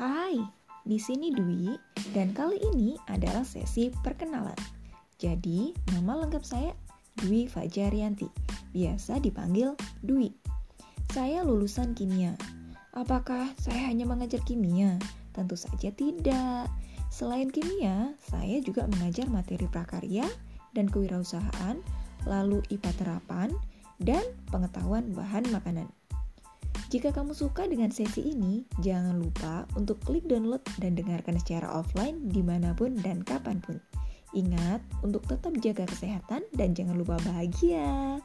Hai, di sini Dwi dan kali ini adalah sesi perkenalan. Jadi, nama lengkap saya Dwi Fajarianti, biasa dipanggil Dwi. Saya lulusan kimia. Apakah saya hanya mengajar kimia? Tentu saja tidak. Selain kimia, saya juga mengajar materi prakarya dan kewirausahaan, lalu IPA terapan, dan pengetahuan bahan makanan. Jika kamu suka dengan sesi ini, jangan lupa untuk klik download dan dengarkan secara offline di mana pun dan kapan pun. Ingat untuk tetap jaga kesehatan dan jangan lupa bahagia.